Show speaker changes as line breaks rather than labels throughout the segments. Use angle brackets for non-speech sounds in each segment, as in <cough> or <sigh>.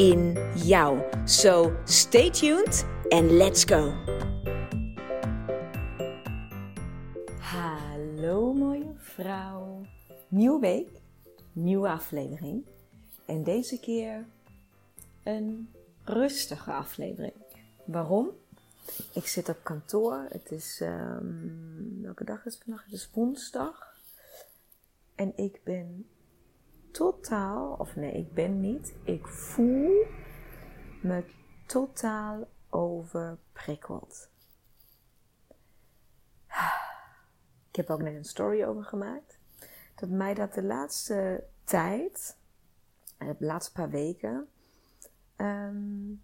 in jou. So stay tuned and let's go. Hallo mooie vrouw. Nieuwe week, nieuwe aflevering. En deze keer een rustige aflevering. Waarom? Ik zit op kantoor. Het is, um, welke dag is het vandaag? Het is woensdag. En ik ben totaal, of nee, ik ben niet, ik voel me totaal overprikkeld. Ik heb ook net een story over gemaakt. Dat mij dat de laatste tijd, de laatste paar weken, um,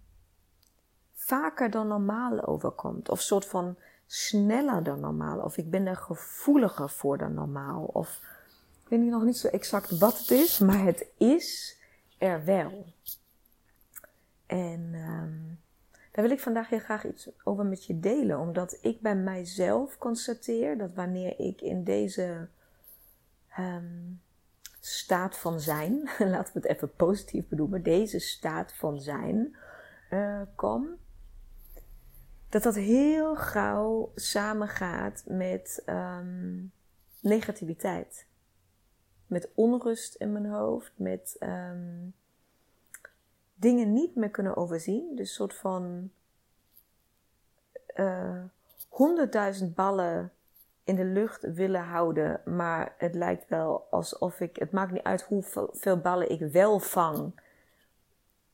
vaker dan normaal overkomt. Of soort van sneller dan normaal. Of ik ben er gevoeliger voor dan normaal. Of ik weet nog niet zo exact wat het is, maar het is er wel. En um, daar wil ik vandaag heel graag iets over met je delen, omdat ik bij mijzelf constateer dat wanneer ik in deze um, staat van zijn, <laughs> laten we het even positief bedoelen, deze staat van zijn uh, kom, dat dat heel gauw samengaat met um, negativiteit met onrust in mijn hoofd, met um, dingen niet meer kunnen overzien. Dus een soort van eh, honderdduizend uh, ballen in de lucht willen houden, maar het lijkt wel alsof ik, het maakt niet uit hoeveel ballen ik wel vang,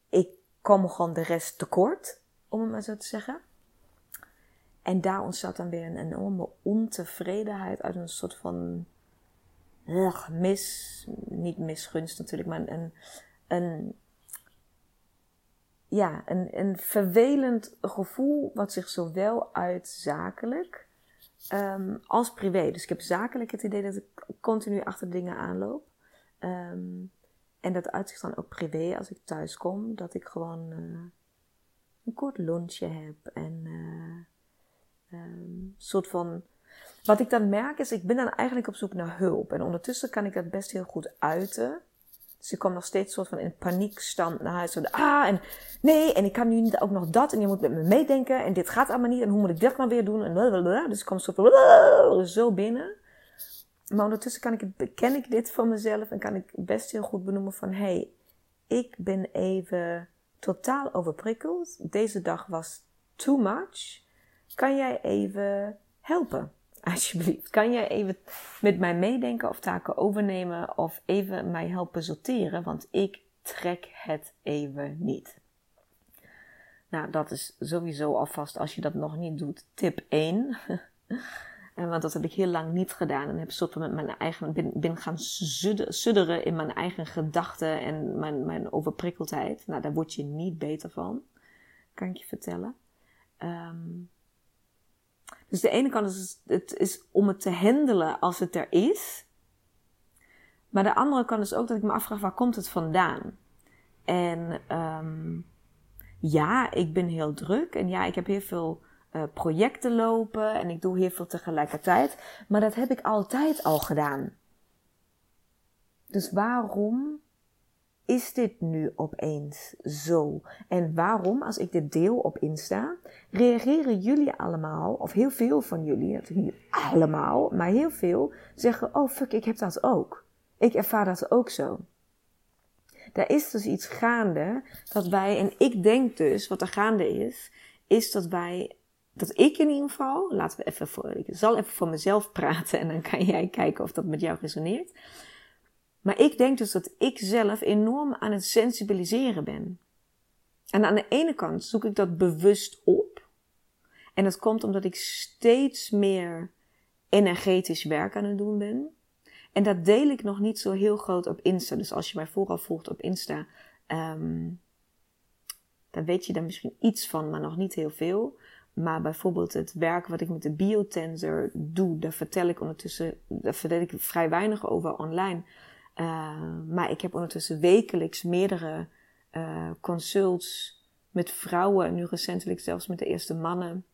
ik kom gewoon de rest tekort, om het maar zo te zeggen. En daar ontstaat dan weer een enorme ontevredenheid uit een soort van ugh, mis, niet misgunst natuurlijk, maar een, een, ja, een, een vervelend gevoel wat zich zowel uit zakelijk um, als privé. Dus ik heb zakelijk het idee dat ik continu achter dingen aanloop. Um, en dat uitzicht dan ook privé als ik thuis kom. Dat ik gewoon uh, een kort lunchje heb en uh, um, soort van wat ik dan merk is, ik ben dan eigenlijk op zoek naar hulp. En ondertussen kan ik dat best heel goed uiten. Dus ik kom nog steeds soort van in paniekstand naar huis. Zo, ah, en nee, en ik kan nu niet ook nog dat. En je moet met me meedenken. En dit gaat allemaal niet. En hoe moet ik dit nou weer doen? En blablabla. Dus ik kom soort van zo binnen. Maar ondertussen kan ik, ken ik dit van mezelf. En kan ik best heel goed benoemen van... Hey, ik ben even totaal overprikkeld. Deze dag was too much. Kan jij even helpen? Alsjeblieft, kan jij even met mij meedenken of taken overnemen of even mij helpen sorteren, want ik trek het even niet. Nou, dat is sowieso alvast, als je dat nog niet doet, tip 1. <laughs> en want dat heb ik heel lang niet gedaan en heb soort met mijn eigen, ben, ben gaan sudderen in mijn eigen gedachten en mijn, mijn overprikkeldheid. Nou, daar word je niet beter van, kan ik je vertellen. Um, dus de ene kant is het is om het te handelen als het er is. Maar de andere kant is ook dat ik me afvraag waar komt het vandaan? En um, ja, ik ben heel druk en ja, ik heb heel veel uh, projecten lopen en ik doe heel veel tegelijkertijd. Maar dat heb ik altijd al gedaan. Dus waarom is dit nu opeens zo? En waarom, als ik dit deel op Insta, reageren jullie allemaal, of heel veel van jullie, niet allemaal, maar heel veel, zeggen: Oh fuck, ik heb dat ook. Ik ervaar dat ook zo. Daar is dus iets gaande dat wij, en ik denk dus, wat er gaande is, is dat wij, dat ik in ieder geval, laten we even voor, ik zal even voor mezelf praten en dan kan jij kijken of dat met jou resoneert maar ik denk dus dat ik zelf enorm aan het sensibiliseren ben. En aan de ene kant zoek ik dat bewust op. En dat komt omdat ik steeds meer energetisch werk aan het doen ben. En dat deel ik nog niet zo heel groot op Insta. Dus als je mij vooral volgt op Insta, um, daar weet je dan misschien iets van, maar nog niet heel veel. Maar bijvoorbeeld het werk wat ik met de biotensor doe, daar vertel ik ondertussen, daar vertel ik vrij weinig over online. Uh, maar ik heb ondertussen wekelijks meerdere uh, consults met vrouwen, nu recentelijk zelfs met de eerste mannen,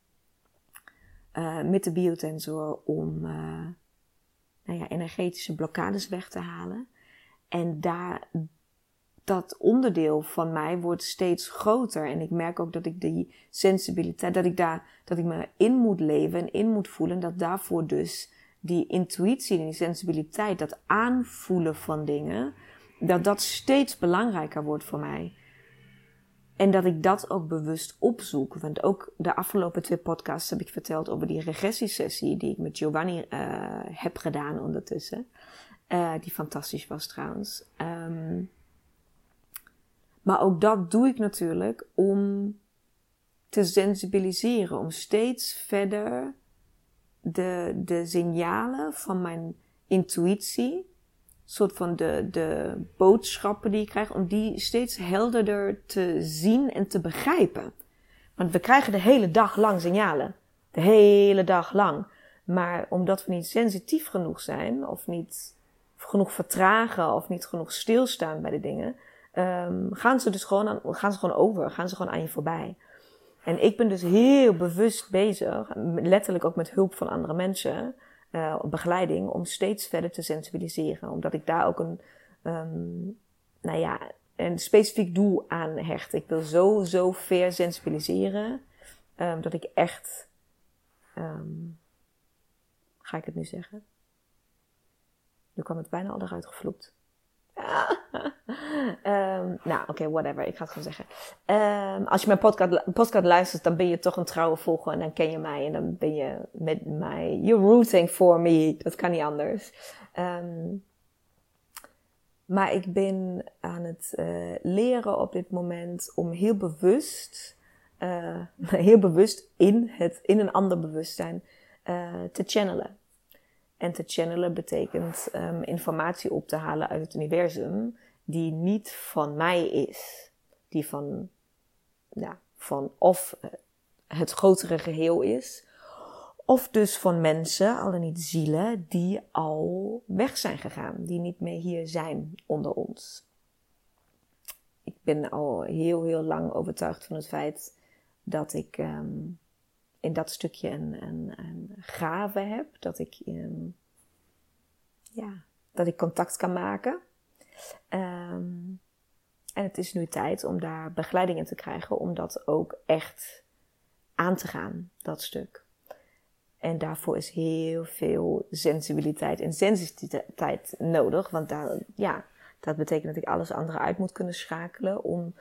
uh, met de biotensor om nou ja, energetische blokkades weg te halen. En daar, dat onderdeel van mij wordt steeds groter. En ik merk ook dat ik die sensibiliteit, dat ik daar, dat ik me in moet leven en in moet voelen. Dat daarvoor dus die intuïtie en die sensibiliteit, dat aanvoelen van dingen, dat dat steeds belangrijker wordt voor mij. En dat ik dat ook bewust opzoek. Want ook de afgelopen twee podcasts heb ik verteld over die regressiesessie die ik met Giovanni uh, heb gedaan ondertussen. Uh, die fantastisch was trouwens. Um, maar ook dat doe ik natuurlijk om te sensibiliseren. Om steeds verder de, de signalen van mijn intuïtie soort van de, de boodschappen die je krijgt, om die steeds helderder te zien en te begrijpen. Want we krijgen de hele dag lang signalen. De hele dag lang. Maar omdat we niet sensitief genoeg zijn, of niet genoeg vertragen, of niet genoeg stilstaan bij de dingen, um, gaan ze dus gewoon, aan, gaan ze gewoon over, gaan ze gewoon aan je voorbij. En ik ben dus heel bewust bezig, letterlijk ook met hulp van andere mensen, uh, begeleiding om steeds verder te sensibiliseren. Omdat ik daar ook een, um, nou ja, een specifiek doel aan hecht. Ik wil zo, zo ver sensibiliseren um, dat ik echt, um, ga ik het nu zeggen? Nu kwam het bijna al eruit gevloekt. Um, <laughs> nou, oké, whatever. Ik ga het gewoon zeggen. Um, als je mijn podcast, podcast luistert, dan ben je toch een trouwe volger. En dan ken je mij. En dan ben je met mij. You're rooting for me. Dat kan niet anders. Um, maar ik ben aan het uh, leren op dit moment om heel bewust, uh, <laughs> heel bewust in, het, in een ander bewustzijn uh, te channelen. En te channelen betekent um, informatie op te halen uit het universum die niet van mij is. Die van, ja, van of het grotere geheel is, of dus van mensen, al dan niet zielen, die al weg zijn gegaan, die niet meer hier zijn onder ons. Ik ben al heel, heel lang overtuigd van het feit dat ik um, in dat stukje een, een, een gave heb. Dat ik, um, ja, dat ik contact kan maken. Um, en het is nu tijd om daar begeleiding in te krijgen, om dat ook echt aan te gaan, dat stuk. En daarvoor is heel veel sensibiliteit en sensitiviteit nodig. Want daar, ja, dat betekent dat ik alles andere uit moet kunnen schakelen om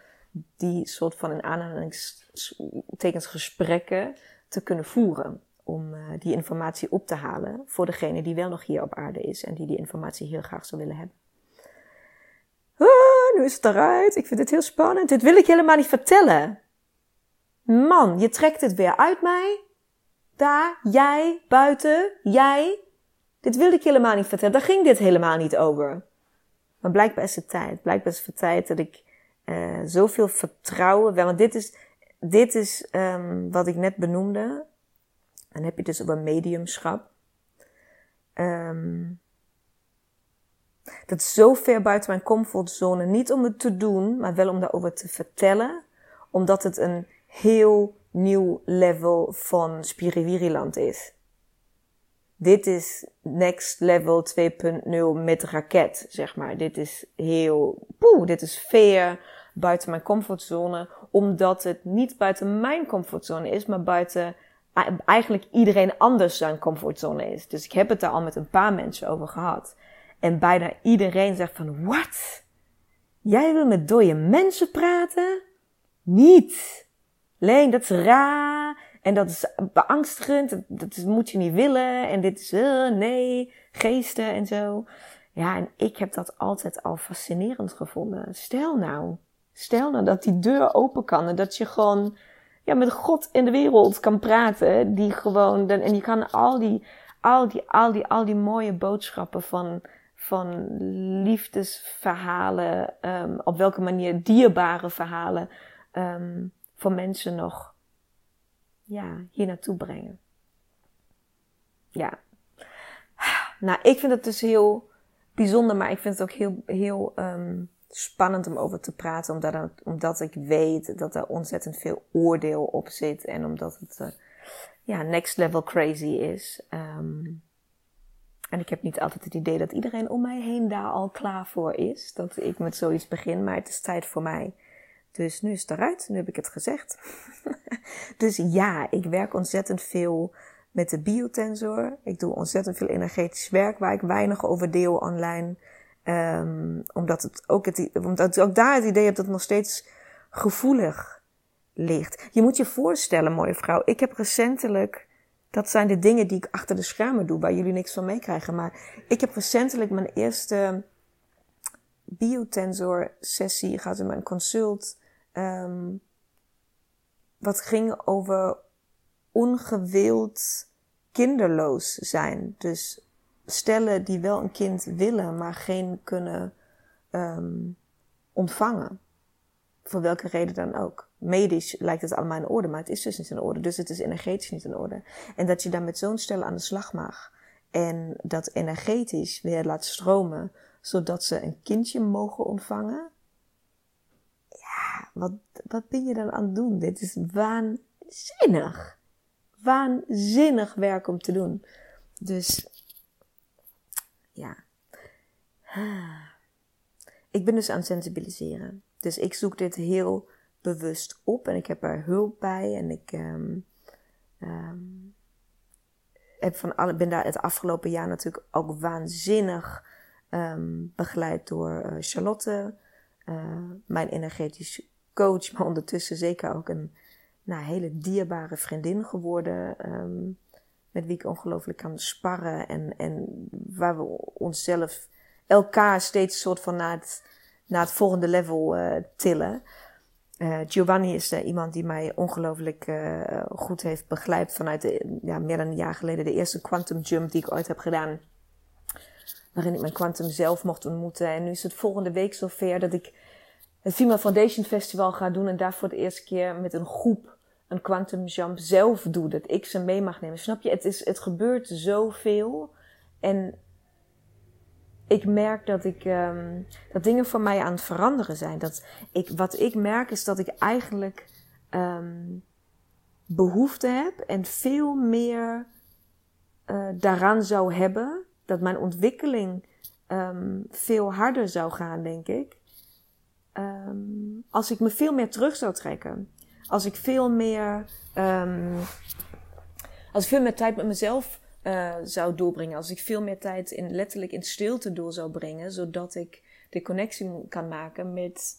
die soort van in aanhalingstekens gesprekken te kunnen voeren. Om uh, die informatie op te halen voor degene die wel nog hier op aarde is en die die informatie heel graag zou willen hebben. Ah, nu is het eruit. Ik vind het heel spannend. Dit wil ik helemaal niet vertellen. Man, je trekt het weer uit mij. Daar, jij, buiten, jij. Dit wilde ik helemaal niet vertellen. Daar ging dit helemaal niet over. Maar blijkbaar is het tijd. Blijkbaar is het tijd dat ik uh, zoveel vertrouwen. Want dit is, dit is um, wat ik net benoemde. Dan heb je dus over mediumschap. Um, dat is zo ver buiten mijn comfortzone. Niet om het te doen, maar wel om daarover te vertellen. Omdat het een heel nieuw level van Spiriwiriland is. Dit is next level 2.0 met raket, zeg maar. Dit is heel, poeh, dit is ver buiten mijn comfortzone. Omdat het niet buiten mijn comfortzone is, maar buiten eigenlijk iedereen anders zijn comfortzone is. Dus ik heb het daar al met een paar mensen over gehad. En bijna iedereen zegt van, wat? Jij wil met dode mensen praten? Niet. Leen, dat is raar. En dat is beangstigend. Dat, moet je niet willen. En dit is, uh, nee, geesten en zo. Ja, en ik heb dat altijd al fascinerend gevonden. Stel nou, stel nou dat die deur open kan en dat je gewoon ja, met God in de wereld kan praten. Die gewoon, en je kan al die, al die, al die, al die mooie boodschappen van, van liefdesverhalen, um, op welke manier dierbare verhalen ehm, voor mensen nog ja, hier naartoe brengen. Ja. Nou, ik vind het dus heel bijzonder, maar ik vind het ook heel, heel ehm, spannend om over te praten, omdat, omdat ik weet dat er ontzettend veel oordeel op zit en omdat het uh, ja, next level crazy is. Um, en ik heb niet altijd het idee dat iedereen om mij heen daar al klaar voor is. Dat ik met zoiets begin, maar het is tijd voor mij. Dus nu is het eruit, nu heb ik het gezegd. <laughs> dus ja, ik werk ontzettend veel met de biotensor. Ik doe ontzettend veel energetisch werk waar ik weinig over deel online. Um, omdat, het ook het, omdat ik ook daar het idee heb dat het nog steeds gevoelig ligt. Je moet je voorstellen, mooie vrouw. Ik heb recentelijk dat zijn de dingen die ik achter de schermen doe, waar jullie niks van meekrijgen. Maar ik heb recentelijk mijn eerste biotensor sessie gehad in mijn consult. Um, wat ging over ongewild kinderloos zijn. Dus stellen die wel een kind willen, maar geen kunnen um, ontvangen. Voor welke reden dan ook medisch lijkt het allemaal in orde, maar het is dus niet in orde. Dus het is energetisch niet in orde. En dat je dan met zo'n stel aan de slag mag. En dat energetisch weer laat stromen, zodat ze een kindje mogen ontvangen. Ja, wat, wat ben je dan aan het doen? Dit is waanzinnig. Waanzinnig werk om te doen. Dus, ja. Ik ben dus aan het sensibiliseren. Dus ik zoek dit heel bewust op en ik heb er hulp bij en ik um, um, heb van alle, ben daar het afgelopen jaar natuurlijk ook waanzinnig um, begeleid door uh, Charlotte, uh, mijn energetisch coach, maar ondertussen zeker ook een nou, hele dierbare vriendin geworden. Met wie ik ongelooflijk kan sparren en, en waar we onszelf, elkaar steeds soort van naar het, naar het volgende level uh, tillen. Uh, Giovanni is uh, iemand die mij ongelooflijk goed heeft begeleid vanuit de, ja, meer dan een jaar geleden. De eerste quantum jump die ik ooit heb gedaan. Waarin ik mijn quantum zelf mocht ontmoeten. En nu is het volgende week zover dat ik het Female Foundation Festival ga doen. En daar voor de eerste keer met een groep een quantum jump zelf doe. Dat ik ze mee mag nemen. Snap je? Het, is, het gebeurt zoveel. En ik merk dat, ik, um, dat dingen voor mij aan het veranderen zijn. Dat ik, wat ik merk is dat ik eigenlijk um, behoefte heb en veel meer uh, daaraan zou hebben. Dat mijn ontwikkeling um, veel harder zou gaan, denk ik. als ik me veel meer terug zou trekken. Als ik veel meer, als ik veel meer tijd met mezelf uh, zou doorbrengen. Als ik veel meer tijd in, letterlijk in stilte door zou brengen, zodat ik de connectie kan maken met,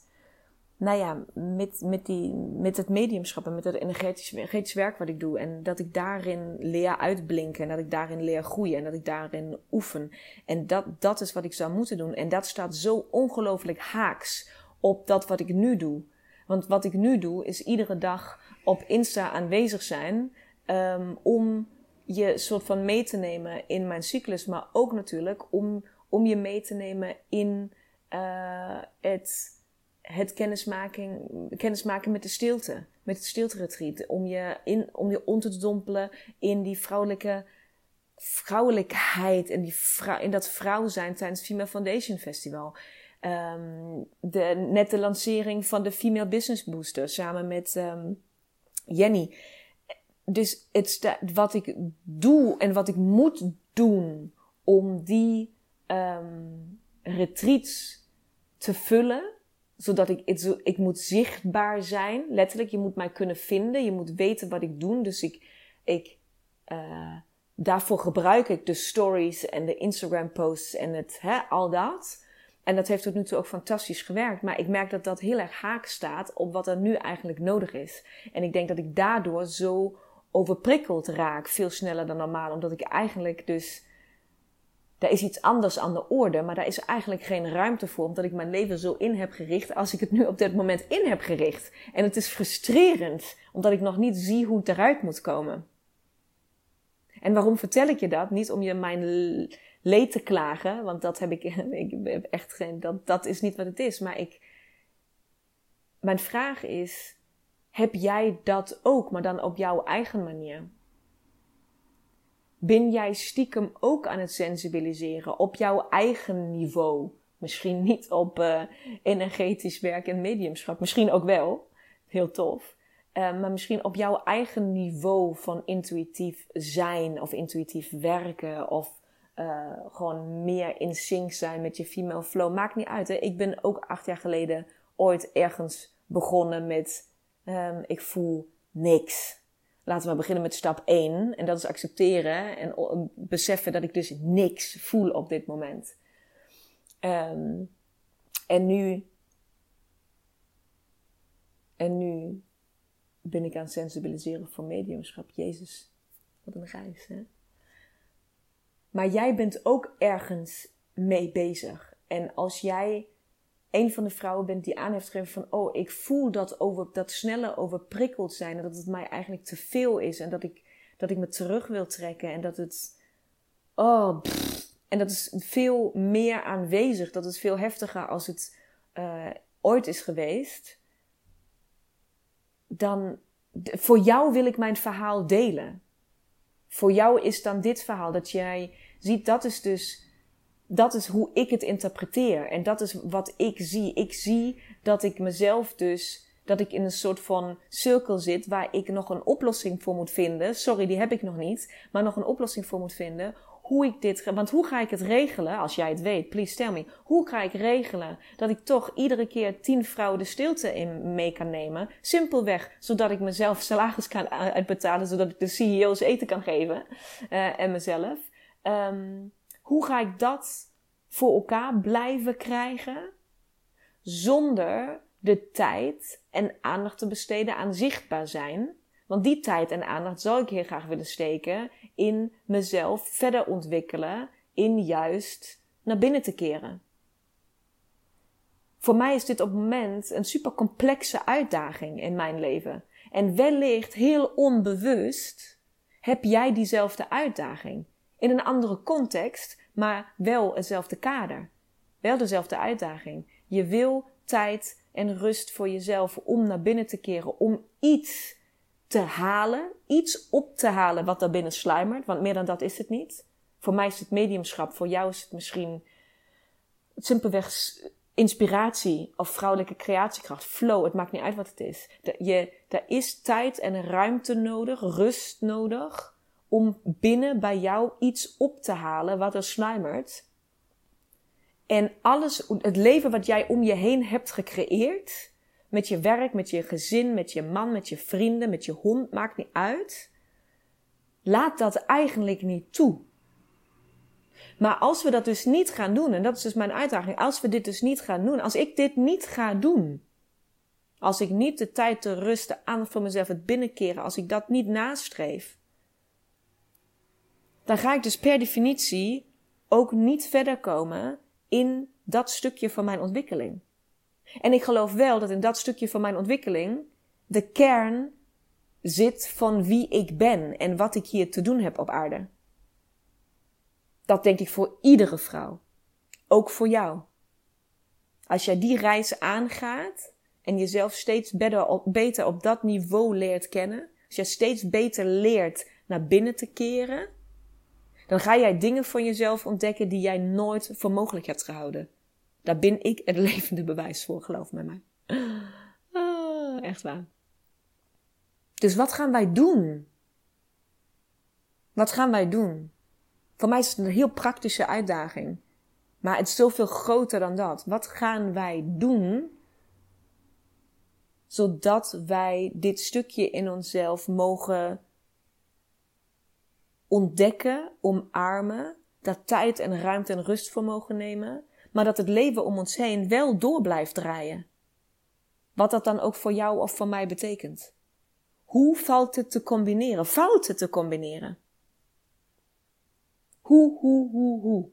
nou ja, met, met, die, met het mediumschap en met het energetisch, energetisch werk wat ik doe. En dat ik daarin leer uitblinken en dat ik daarin leer groeien en dat ik daarin oefen. En dat, dat is wat ik zou moeten doen. En dat staat zo ongelooflijk haaks op dat wat ik nu doe. Want wat ik nu doe is iedere dag op Insta aanwezig zijn um, om je soort van mee te nemen in mijn cyclus, maar ook natuurlijk om, om je mee te nemen in uh, het, het kennismaking, kennismaken met de stilte, met het stilte-retreat. Om je, in, om je om te dompelen in die vrouwelijke vrouwelijkheid en die in dat vrouw zijn tijdens het Female Foundation Festival. Um, de, net de lancering van de Female Business Booster samen met um, Jenny dus het wat ik doe en wat ik moet doen om die um, retreats te vullen, zodat ik, ik moet zichtbaar zijn, letterlijk. Je moet mij kunnen vinden, je moet weten wat ik doe. Dus ik, ik uh, daarvoor gebruik ik de stories en de Instagram posts en het, al dat. En dat heeft tot nu toe ook fantastisch gewerkt. Maar ik merk dat dat heel erg haak staat op wat er nu eigenlijk nodig is. En ik denk dat ik daardoor zo overprikkeld raak, veel sneller dan normaal. Omdat ik eigenlijk dus. Daar is iets anders aan de orde, maar daar is eigenlijk geen ruimte voor, omdat ik mijn leven zo in heb gericht als ik het nu op dit moment in heb gericht. En het is frustrerend, omdat ik nog niet zie hoe het eruit moet komen. En waarom vertel ik je dat? Niet om je mijn leed te klagen, want dat heb ik, <laughs> ik heb echt geen, dat, dat is niet wat het is. Maar ik, mijn vraag is, heb jij dat ook, maar dan op jouw eigen manier? Ben jij stiekem ook aan het sensibiliseren op jouw eigen niveau? Misschien niet op uh, energetisch werk en mediumschap, misschien ook wel, heel tof. Uh, maar misschien op jouw eigen niveau van intuïtief zijn of intuïtief werken of uh, gewoon meer in sync zijn met je female flow. Maakt niet uit. Hè? Ik ben ook acht jaar geleden ooit ergens begonnen met um, ik voel niks. Laten we beginnen met stap 1 en dat is accepteren en beseffen dat ik dus niks voel op dit moment. Um, en nu en nu ben ik aan sensibiliseren voor mediumschap. Jezus, wat een reis, hè? Maar jij bent ook ergens mee bezig. En als jij een van de vrouwen bent die aan heeft gegeven van... oh, ik voel dat, over, dat snelle overprikkeld zijn... en dat het mij eigenlijk te veel is... en dat ik, dat ik me terug wil trekken... en dat het... oh, en dat is veel meer aanwezig. Dat is veel heftiger als het uh, ooit is geweest dan voor jou wil ik mijn verhaal delen. Voor jou is dan dit verhaal dat jij ziet, dat is dus, dat is hoe ik het interpreteer. En dat is wat ik zie. Ik zie dat ik mezelf dus, dat ik in een soort van cirkel zit waar ik nog een oplossing voor moet vinden. Sorry, die heb ik nog niet, maar nog een oplossing voor moet vinden hoe ik dit. Want hoe ga ik het regelen, als jij het weet, please tell me. Hoe ga ik regelen dat ik toch iedere keer tien vrouwen de stilte in mee kan nemen? Simpelweg zodat ik mezelf salaris kan uitbetalen, zodat ik de CEO's eten kan geven uh, en mezelf. Um, hoe ga ik dat voor elkaar blijven krijgen zonder de tijd en aandacht te besteden aan zichtbaar zijn? Want die tijd en aandacht zou ik heel graag willen steken in mezelf verder ontwikkelen, in juist naar binnen te keren. Voor mij is dit op het moment een super complexe uitdaging in mijn leven. En wellicht heel onbewust heb jij diezelfde uitdaging. In een andere context, maar wel hetzelfde kader. Wel dezelfde uitdaging. Je wil tijd en rust voor jezelf om naar binnen te keren, om iets te halen, iets op te halen wat daar binnen sluimert, want meer dan dat is het niet. Voor mij is het mediumschap, voor jou is het misschien simpelweg inspiratie of vrouwelijke creatiekracht, flow, het maakt niet uit wat het is. Je, er is tijd en ruimte nodig, rust nodig om binnen bij jou iets op te halen wat er sluimert. En alles, het leven wat jij om je heen hebt gecreëerd, met je werk, met je gezin, met je man, met je vrienden, met je hond, maakt niet uit. Laat dat eigenlijk niet toe. Maar als we dat dus niet gaan doen, en dat is dus mijn uitdaging, als we dit dus niet gaan doen, als ik dit niet ga doen, als ik niet de tijd, te rusten, aan voor mezelf, het binnenkeren, als ik dat niet nastreef, dan ga ik dus per definitie ook niet verder komen in dat stukje van mijn ontwikkeling. En ik geloof wel dat in dat stukje van mijn ontwikkeling de kern zit van wie ik ben en wat ik hier te doen heb op aarde. Dat denk ik voor iedere vrouw. Ook voor jou. Als jij die reis aangaat en jezelf steeds beter op dat niveau leert kennen, als jij steeds beter leert naar binnen te keren, dan ga jij dingen van jezelf ontdekken die jij nooit voor mogelijk hebt gehouden. Daar ben ik het <laughs> levende bewijs voor, geloof mij. Ah, echt waar. Dus wat gaan wij doen? Wat gaan wij doen? Voor mij is het een heel praktische uitdaging. Maar het is zoveel groter dan dat. Wat gaan wij doen zodat wij dit stukje in onszelf mogen ontdekken, omarmen, daar tijd en ruimte en rust voor mogen nemen, maar dat het leven om ons heen wel door blijft draaien. Wat dat dan ook voor jou of voor mij betekent. Hoe valt het te combineren? Het te combineren? Hoe, hoe, hoe, hoe?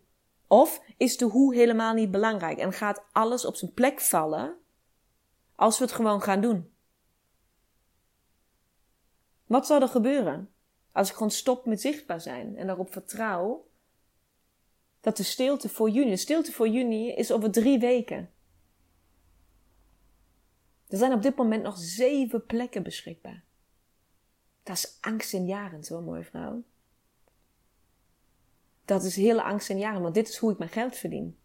Of is de hoe helemaal niet belangrijk en gaat alles op zijn plek vallen als we het gewoon gaan doen? Wat zal er gebeuren als ik gewoon stop met zichtbaar zijn en daarop vertrouw dat de stilte voor juni, de stilte voor juni is over drie weken. Er zijn op dit moment nog zeven plekken beschikbaar. Dat is angstaanjagend hoor, mooie vrouw. Dat is heel angstaanjagend, want dit is hoe ik mijn geld verdien.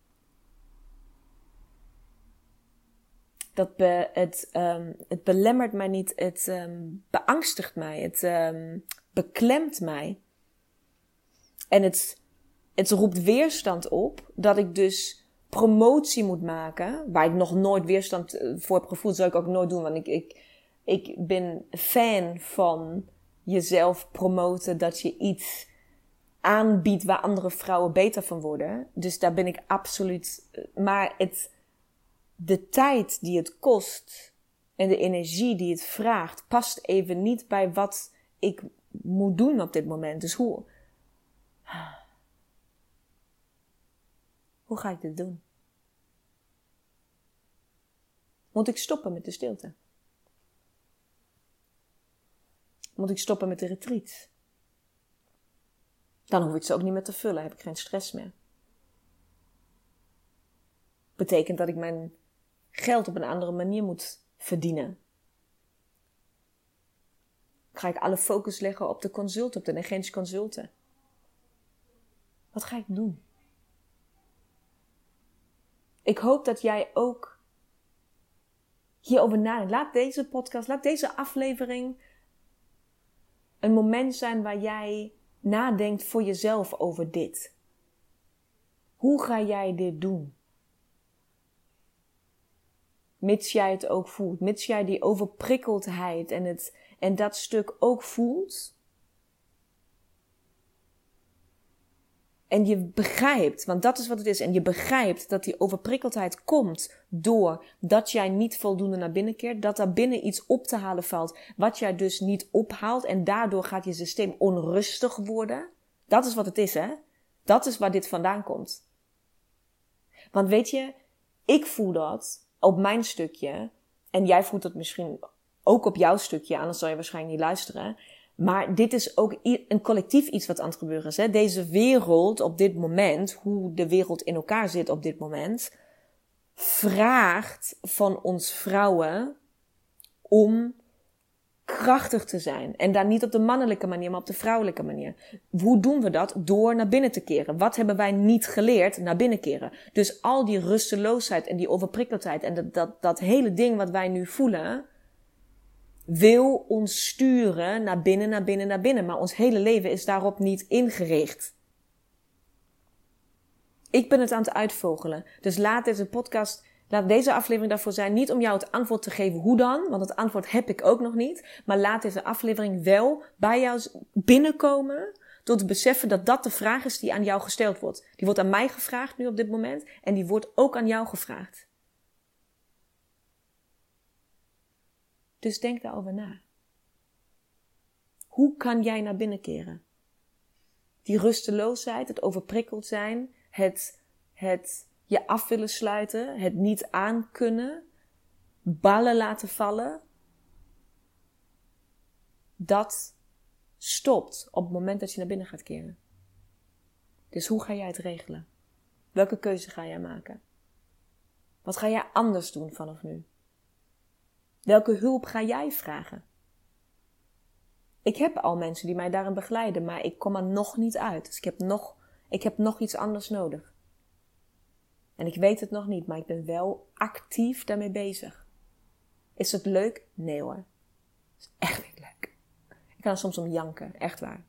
Dat het, um, het belemmert mij niet, het um, beangstigt mij, het um, beklemt mij. En het, het roept weerstand op dat ik dus promotie moet maken, waar ik nog nooit weerstand eh, voor heb gevoeld, zou ik ook nooit doen, want ik, ik, ik ben fan van jezelf promoten, dat je iets aanbiedt waar andere vrouwen beter van worden. Dus daar ben ik absoluut. Eh, maar het, de tijd die het kost en de energie die het vraagt, past even niet bij wat ik moet doen op dit moment. Dus hoe. Hoe ga ik dit doen? Moet ik stoppen met de stilte? Moet ik stoppen met de retreat? Dan hoef ik ze ook niet meer te vullen, heb ik geen stress meer. Betekent dat ik mijn geld op een andere manier moet verdienen. Ga ik alle focus leggen op de consult, op de energetische consulten? Wat ga ik doen? Ik hoop dat jij ook hierover nadenkt. Laat deze podcast, laat deze aflevering een moment zijn waar jij nadenkt voor jezelf over dit. Hoe ga jij dit doen? Mits jij het ook voelt, mits jij die overprikkeldheid en, het, en dat stuk ook voelt, En je begrijpt, want dat is wat het is. En je begrijpt dat die overprikkeldheid komt door dat jij niet voldoende naar binnen keert. Dat daar binnen iets op te halen valt, wat jij dus niet ophaalt. En daardoor gaat je systeem onrustig worden. Dat is wat het is, hè? Dat is waar dit vandaan komt. Want weet je, ik voel dat op mijn stukje. En jij voelt dat misschien ook op jouw stukje, anders zal je waarschijnlijk niet luisteren. Maar dit is ook een collectief iets wat aan het gebeuren is. Hè? Deze wereld op dit moment, hoe de wereld in elkaar zit op dit moment, vraagt van ons vrouwen om krachtig te zijn. En dan niet op de mannelijke manier, maar op de vrouwelijke manier. Hoe doen we dat? Door naar binnen te keren. Wat hebben wij niet geleerd? Naar binnen keren. Dus al die rusteloosheid en die overprikkeldheid en dat, dat, dat hele ding wat wij nu voelen, wil ons sturen naar binnen, naar binnen, naar binnen. Maar ons hele leven is daarop niet ingericht. Ik ben het aan het uitvogelen. Dus laat deze podcast, laat deze aflevering daarvoor zijn. Niet om jou het antwoord te geven hoe dan, want het antwoord heb ik ook nog niet. Maar laat deze aflevering wel bij jou binnenkomen. Door te beseffen dat dat de vraag is die aan jou gesteld wordt. Die wordt aan mij gevraagd nu op dit moment. En die wordt ook aan jou gevraagd. Dus denk daarover na. Hoe kan jij naar binnen keren? Die rusteloosheid, het overprikkeld zijn, het, het je af willen sluiten, het niet aankunnen, ballen laten vallen. Dat stopt op het moment dat je naar binnen gaat keren. Dus hoe ga jij het regelen? Welke keuze ga jij maken? Wat ga jij anders doen vanaf nu? Welke hulp ga jij vragen? Ik heb al mensen die mij daarin begeleiden, maar ik kom er nog niet uit. Dus ik heb nog, ik heb nog iets anders nodig. En ik weet het nog niet, maar ik ben wel actief daarmee bezig. Is het leuk? Nee hoor. is echt niet leuk. Ik kan er soms om janken, echt waar.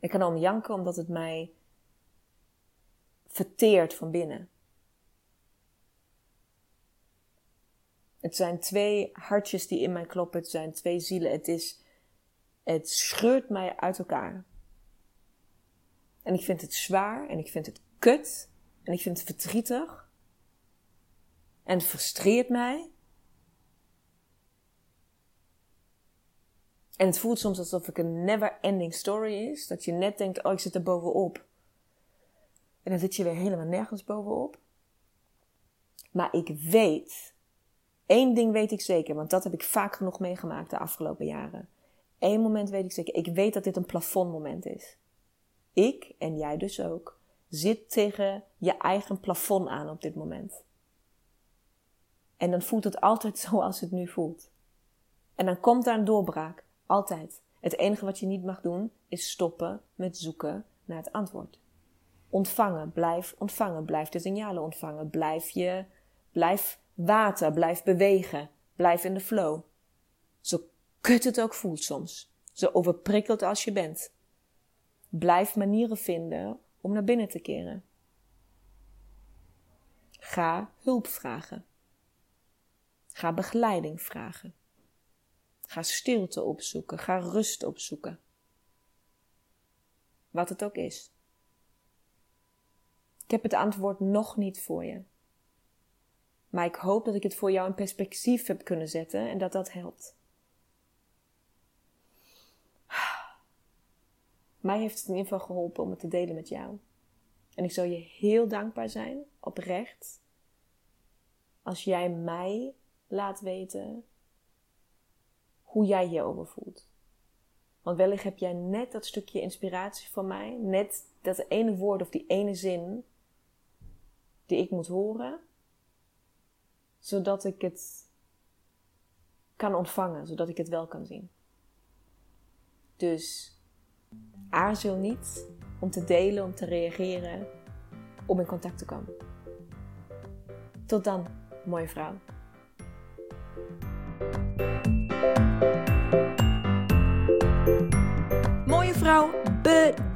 Ik kan er om janken omdat het mij verteert van binnen. Het zijn twee hartjes die in mij kloppen. Het zijn twee zielen. Het is, het scheurt mij uit elkaar. En ik vind het zwaar en ik vind het kut en ik vind het verdrietig. En het frustreert mij. En het voelt soms alsof ik een never ending story is. Dat je net denkt, oh ik zit er bovenop. En dan zit je weer helemaal nergens bovenop. Maar ik weet Eén ding weet ik zeker, want dat heb ik vaak genoeg meegemaakt de afgelopen jaren. Eén moment weet ik zeker. Ik weet dat dit een plafondmoment is. Ik, en jij dus ook, zit tegen je eigen plafond aan op dit moment. En dan voelt het altijd <laughs> zoals het nu voelt. En dan komt daar een doorbraak. Altijd. Het enige wat je niet mag doen is stoppen met zoeken naar het antwoord. Ontvangen, blijf ontvangen, blijf de signalen ontvangen, blijf je, blijf water, blijf bewegen, blijf in de flow. Zo kut het ook voelt soms, zo overprikkeld als je bent. Blijf manieren vinden om naar binnen te keren. Ga hulp vragen. Ga begeleiding vragen. Ga stilte opzoeken. Ga rust opzoeken. Wat het ook is. Ik heb het antwoord nog niet voor je. Maar ik hoop dat ik het voor jou in perspectief heb kunnen zetten en dat dat helpt. Mij heeft het in ieder geval geholpen om het te delen met jou. En ik zou je heel dankbaar zijn, oprecht, als jij mij laat weten hoe jij hierover voelt. Want wellicht heb jij net dat stukje inspiratie van mij, net dat ene woord of die ene zin die ik moet horen, zodat ik het kan ontvangen, zodat ik het wel kan zien. Dus aarzel niet om te delen, om te reageren, om in contact te komen. Tot dan, mooie vrouw. Mooie vrouw,